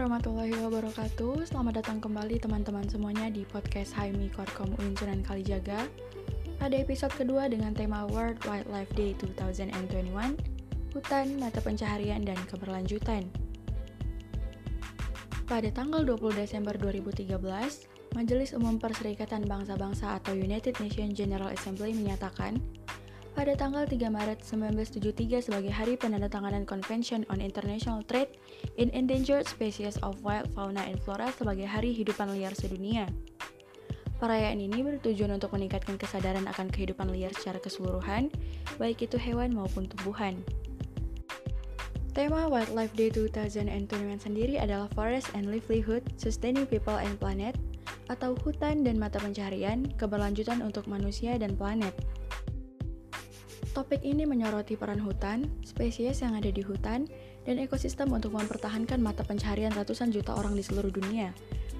warahmatullahi wabarakatuh. Selamat datang kembali teman-teman semuanya di podcast Haimi Korkom UIN Sunan Kalijaga. Pada episode kedua dengan tema World Wildlife Day 2021 Hutan, mata pencaharian, dan keberlanjutan. Pada tanggal 20 Desember 2013 Majelis Umum Perserikatan Bangsa-Bangsa atau United Nations General Assembly menyatakan pada tanggal 3 Maret 1973 sebagai Hari Penandatanganan Convention on International Trade in Endangered Species of Wild Fauna and Flora sebagai Hari Hidupan Liar Sedunia. Perayaan ini bertujuan untuk meningkatkan kesadaran akan kehidupan liar secara keseluruhan, baik itu hewan maupun tumbuhan. Tema Wildlife Day 2021 sendiri adalah Forest and Livelihood, Sustaining People and Planet, atau hutan dan mata pencaharian, keberlanjutan untuk manusia dan planet. Topik ini menyoroti peran hutan, spesies yang ada di hutan, dan ekosistem untuk mempertahankan mata pencaharian ratusan juta orang di seluruh dunia,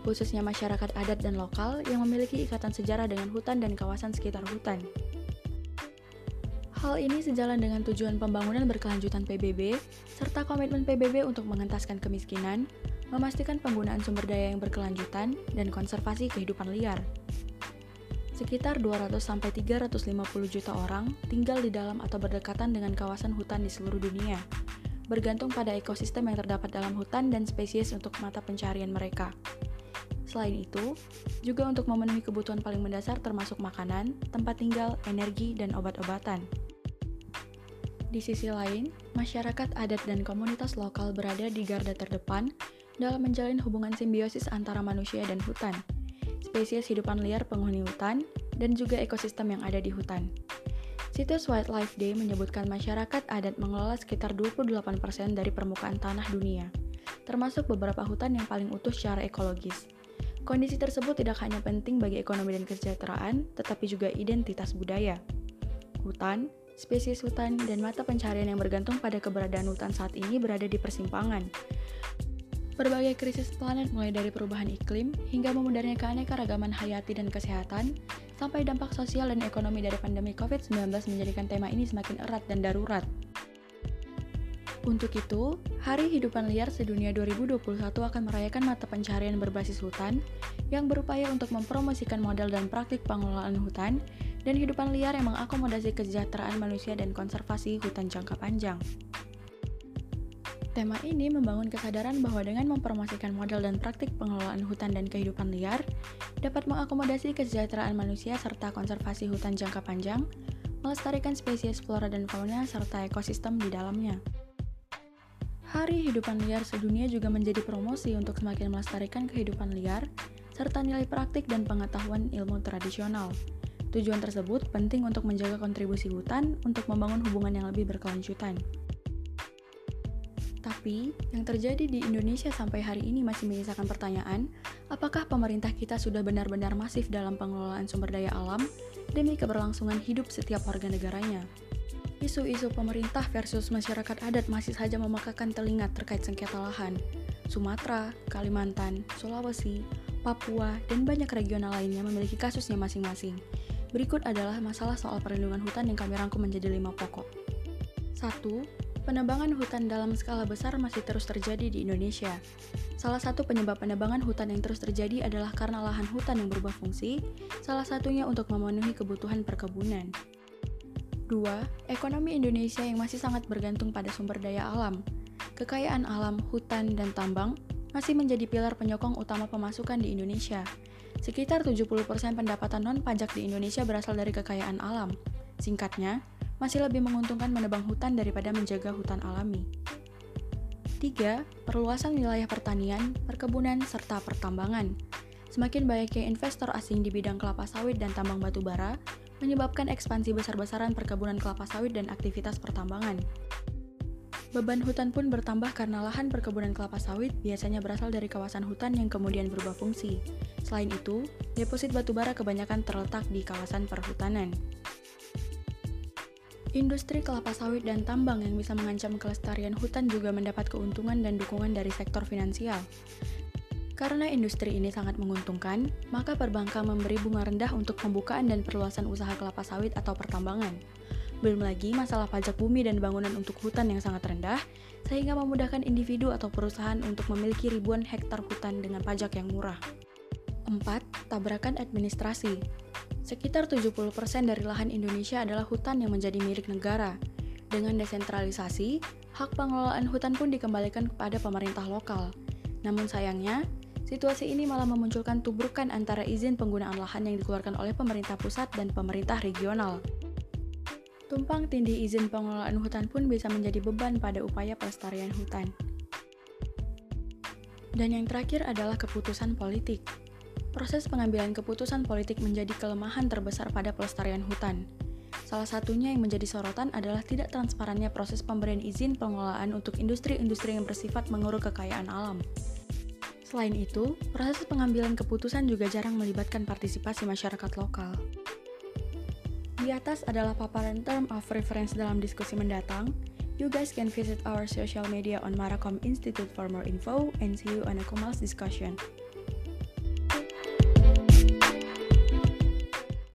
khususnya masyarakat adat dan lokal yang memiliki ikatan sejarah dengan hutan dan kawasan sekitar hutan. Hal ini sejalan dengan tujuan pembangunan berkelanjutan PBB, serta komitmen PBB untuk mengentaskan kemiskinan, memastikan penggunaan sumber daya yang berkelanjutan, dan konservasi kehidupan liar. Sekitar 200-350 juta orang tinggal di dalam atau berdekatan dengan kawasan hutan di seluruh dunia, bergantung pada ekosistem yang terdapat dalam hutan dan spesies untuk mata pencarian mereka. Selain itu, juga untuk memenuhi kebutuhan paling mendasar termasuk makanan, tempat tinggal, energi, dan obat-obatan. Di sisi lain, masyarakat adat dan komunitas lokal berada di garda terdepan dalam menjalin hubungan simbiosis antara manusia dan hutan – spesies hidupan liar penghuni hutan, dan juga ekosistem yang ada di hutan. Situs Wildlife Day menyebutkan masyarakat adat mengelola sekitar 28% dari permukaan tanah dunia, termasuk beberapa hutan yang paling utuh secara ekologis. Kondisi tersebut tidak hanya penting bagi ekonomi dan kesejahteraan, tetapi juga identitas budaya. Hutan, spesies hutan, dan mata pencarian yang bergantung pada keberadaan hutan saat ini berada di persimpangan, Berbagai krisis planet mulai dari perubahan iklim hingga memudarnya keanekaragaman hayati dan kesehatan, sampai dampak sosial dan ekonomi dari pandemi COVID-19 menjadikan tema ini semakin erat dan darurat. Untuk itu, Hari Hidupan Liar Sedunia 2021 akan merayakan mata pencaharian berbasis hutan yang berupaya untuk mempromosikan model dan praktik pengelolaan hutan dan hidupan liar yang mengakomodasi kesejahteraan manusia dan konservasi hutan jangka panjang. Tema ini membangun kesadaran bahwa dengan mempromosikan model dan praktik pengelolaan hutan dan kehidupan liar, dapat mengakomodasi kesejahteraan manusia serta konservasi hutan jangka panjang, melestarikan spesies flora dan fauna serta ekosistem di dalamnya. Hari Hidupan Liar Sedunia juga menjadi promosi untuk semakin melestarikan kehidupan liar, serta nilai praktik dan pengetahuan ilmu tradisional. Tujuan tersebut penting untuk menjaga kontribusi hutan untuk membangun hubungan yang lebih berkelanjutan. Tapi, yang terjadi di Indonesia sampai hari ini masih menyisakan pertanyaan, apakah pemerintah kita sudah benar-benar masif dalam pengelolaan sumber daya alam demi keberlangsungan hidup setiap warga negaranya? Isu-isu pemerintah versus masyarakat adat masih saja memekakan telinga terkait sengketa lahan. Sumatera, Kalimantan, Sulawesi, Papua, dan banyak regional lainnya memiliki kasusnya masing-masing. Berikut adalah masalah soal perlindungan hutan yang kami rangkum menjadi lima pokok. 1 Penebangan hutan dalam skala besar masih terus terjadi di Indonesia. Salah satu penyebab penebangan hutan yang terus terjadi adalah karena lahan hutan yang berubah fungsi, salah satunya untuk memenuhi kebutuhan perkebunan. 2. Ekonomi Indonesia yang masih sangat bergantung pada sumber daya alam. Kekayaan alam, hutan, dan tambang masih menjadi pilar penyokong utama pemasukan di Indonesia. Sekitar 70% pendapatan non-pajak di Indonesia berasal dari kekayaan alam. Singkatnya, masih lebih menguntungkan menebang hutan daripada menjaga hutan alami. 3. Perluasan wilayah pertanian, perkebunan, serta pertambangan. Semakin banyaknya investor asing di bidang kelapa sawit dan tambang batu bara, menyebabkan ekspansi besar-besaran perkebunan kelapa sawit dan aktivitas pertambangan. Beban hutan pun bertambah karena lahan perkebunan kelapa sawit biasanya berasal dari kawasan hutan yang kemudian berubah fungsi. Selain itu, deposit batu bara kebanyakan terletak di kawasan perhutanan. Industri kelapa sawit dan tambang yang bisa mengancam kelestarian hutan juga mendapat keuntungan dan dukungan dari sektor finansial. Karena industri ini sangat menguntungkan, maka perbankan memberi bunga rendah untuk pembukaan dan perluasan usaha kelapa sawit atau pertambangan. Belum lagi masalah pajak bumi dan bangunan untuk hutan yang sangat rendah, sehingga memudahkan individu atau perusahaan untuk memiliki ribuan hektar hutan dengan pajak yang murah. 4. Tabrakan administrasi. Sekitar 70% dari lahan Indonesia adalah hutan yang menjadi milik negara. Dengan desentralisasi, hak pengelolaan hutan pun dikembalikan kepada pemerintah lokal. Namun sayangnya, situasi ini malah memunculkan tubrukan antara izin penggunaan lahan yang dikeluarkan oleh pemerintah pusat dan pemerintah regional. Tumpang tindih izin pengelolaan hutan pun bisa menjadi beban pada upaya pelestarian hutan. Dan yang terakhir adalah keputusan politik. Proses pengambilan keputusan politik menjadi kelemahan terbesar pada pelestarian hutan. Salah satunya yang menjadi sorotan adalah tidak transparannya proses pemberian izin pengelolaan untuk industri-industri yang bersifat menguruk kekayaan alam. Selain itu, proses pengambilan keputusan juga jarang melibatkan partisipasi masyarakat lokal. Di atas adalah paparan term of reference dalam diskusi mendatang. You guys can visit our social media on Maracom Institute for more info and see you on a Kumal's discussion.